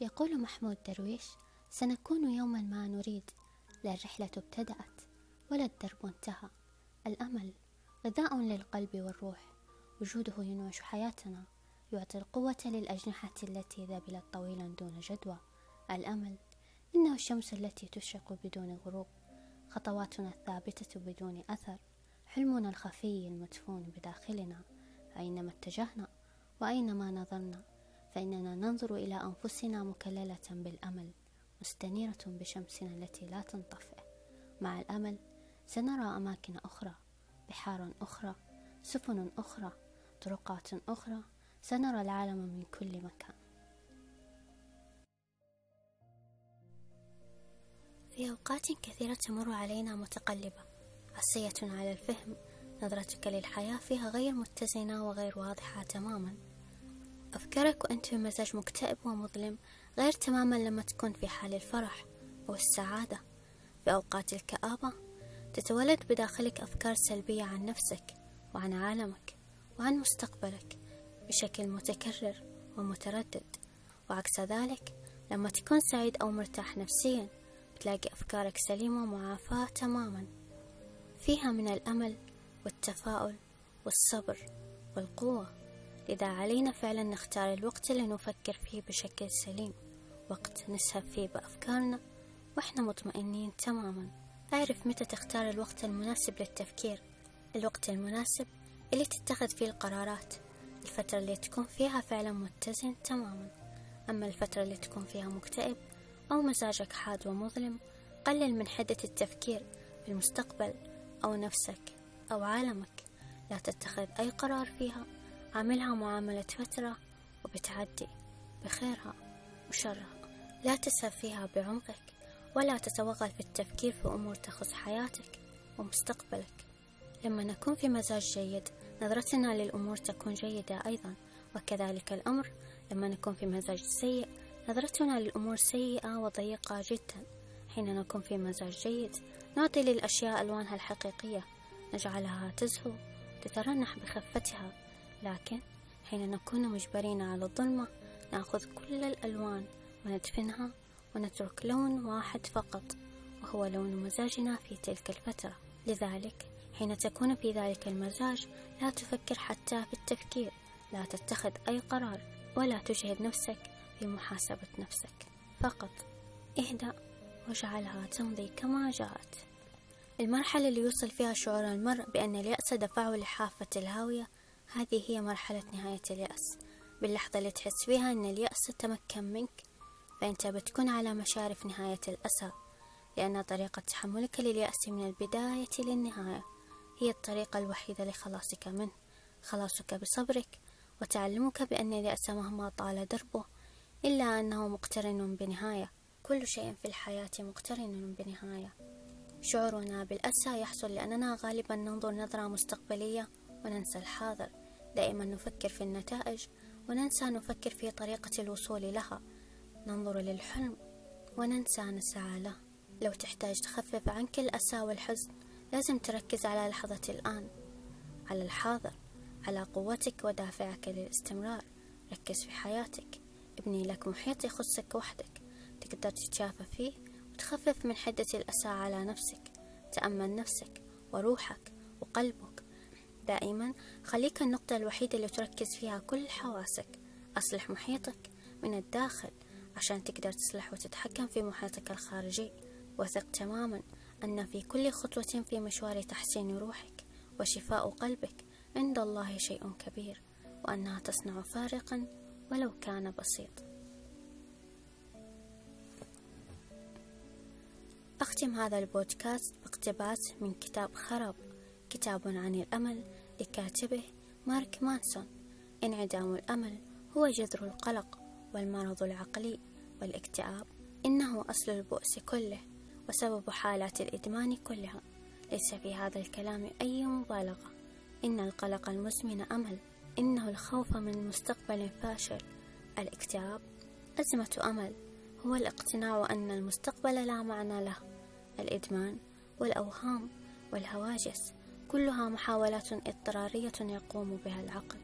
يقول محمود درويش سنكون يوما ما نريد. لا الرحلة ابتدأت ولا الدرب انتهى. الأمل غذاء للقلب والروح. وجوده ينعش حياتنا. يعطي القوة للأجنحة التي ذبلت طويلا دون جدوى. الأمل إنه الشمس التي تشرق بدون غروب. خطواتنا الثابتة بدون أثر. حلمنا الخفي المدفون بداخلنا. أينما اتجهنا وأينما نظرنا فإننا ننظر إلى أنفسنا مكللة بالأمل مستنيرة بشمسنا التي لا تنطفئ. مع الأمل سنرى أماكن أخرى بحار أخرى سفن أخرى طرقات أخرى. سنرى العالم من كل مكان. في أوقات كثيرة تمر علينا متقلبة عصية على الفهم. نظرتك للحياة فيها غير متزنة وغير واضحة تماما. أفكارك وأنت في مزاج مكتئب ومظلم غير تماما لما تكون في حال الفرح أو السعادة. في أوقات الكآبة تتولد بداخلك أفكار سلبية عن نفسك وعن عالمك وعن مستقبلك بشكل متكرر ومتردد. وعكس ذلك لما تكون سعيد أو مرتاح نفسيا بتلاقي أفكارك سليمة ومعافاة تماما. فيها من الأمل والتفاؤل والصبر والقوة. لذا علينا فعلا نختار الوقت اللي نفكر فيه بشكل سليم. وقت نسهب فيه بأفكارنا وإحنا مطمئنين تماما. أعرف متى تختار الوقت المناسب للتفكير. الوقت المناسب اللي تتخذ فيه القرارات. الفترة اللي تكون فيها فعلا متزن تماما. أما الفترة اللي تكون فيها مكتئب أو مزاجك حاد ومظلم قلل من حدة التفكير في المستقبل أو نفسك أو عالمك. لا تتخذ أي قرار فيها. عاملها معاملة فترة وبتعدي. بخيرها وشرها. لا تسهب فيها بعمقك ولا تتوغل في التفكير في أمور تخص حياتك ومستقبلك. لما نكون في مزاج جيد نظرتنا للأمور تكون جيدة أيضا. وكذلك الأمر لما نكون في مزاج سيء نظرتنا للأمور سيئة وضيقة جدا. حين نكون في مزاج جيد نعطي للأشياء ألوانها الحقيقية. نجعلها تزهو تترنح بخفتها. لكن حين نكون مجبرين على الظلمة نأخذ كل الألوان وندفنها ونترك لون واحد فقط وهو لون مزاجنا في تلك الفترة. لذلك حين تكون في ذلك المزاج لا تفكر حتى في التفكير لا تتخذ أي قرار ولا تجهد نفسك في محاسبة نفسك. فقط اهدأ واجعلها تمضي كما جاءت. المرحلة اللي يوصل فيها شعور المرء بأن اليأس دفعه لحافة الهاوية هذه هي مرحلة نهاية اليأس. باللحظة اللي تحس فيها أن اليأس تمكن منك فأنت بتكون على مشارف نهاية الأسى لأن طريقة تحملك لليأس من البداية للنهاية هي الطريقة الوحيدة لخلاصك منه. خلاصك بصبرك وتعلمك بأن اليأس مهما طال دربه إلا أنه مقترن بنهاية. كل شيء في الحياة مقترن بنهاية. شعورنا بالأسى يحصل لأننا غالبا ننظر نظرة مستقبلية وننسى الحاضر. دائما نفكر في النتائج وننسى نفكر في طريقة الوصول لها. ننظر للحلم وننسى نسعى له. لو تحتاج تخفف عنك الأسى والحزن لازم تركز على لحظة الآن. على الحاضر على قوتك ودافعك للاستمرار. ركز في حياتك. ابني لك محيط يخصك وحدك. تقدر تتشافى فيه وتخفف من حدة الأسى على نفسك. تأمن نفسك وروحك وقلبك دائما خليك النقطة الوحيدة اللي تركز فيها كل حواسك. أصلح محيطك من الداخل عشان تقدر تصلح وتتحكم في محيطك الخارجي. وثق تماما أن في كل خطوة في مشوار تحسين روحك وشفاء قلبك عند الله شيء كبير وأنها تصنع فارقا ولو كان بسيط. أختم هذا البودكاست باقتباس من كتاب خراب كتاب عن الأمل لكاتبه مارك مانسون. انعدام الأمل هو جذر القلق والمرض العقلي والاكتئاب. إنه أصل البؤس كله وسبب حالات الإدمان كلها. ليس في هذا الكلام أي مبالغة. إن القلق المزمن أمل. إنه الخوف من مستقبل فاشل. الاكتئاب أزمة أمل. هو الاقتناع أن المستقبل لا معنى له. الإدمان والأوهام والهواجس. كلها محاولات اضطرارية يقوم بها العقل.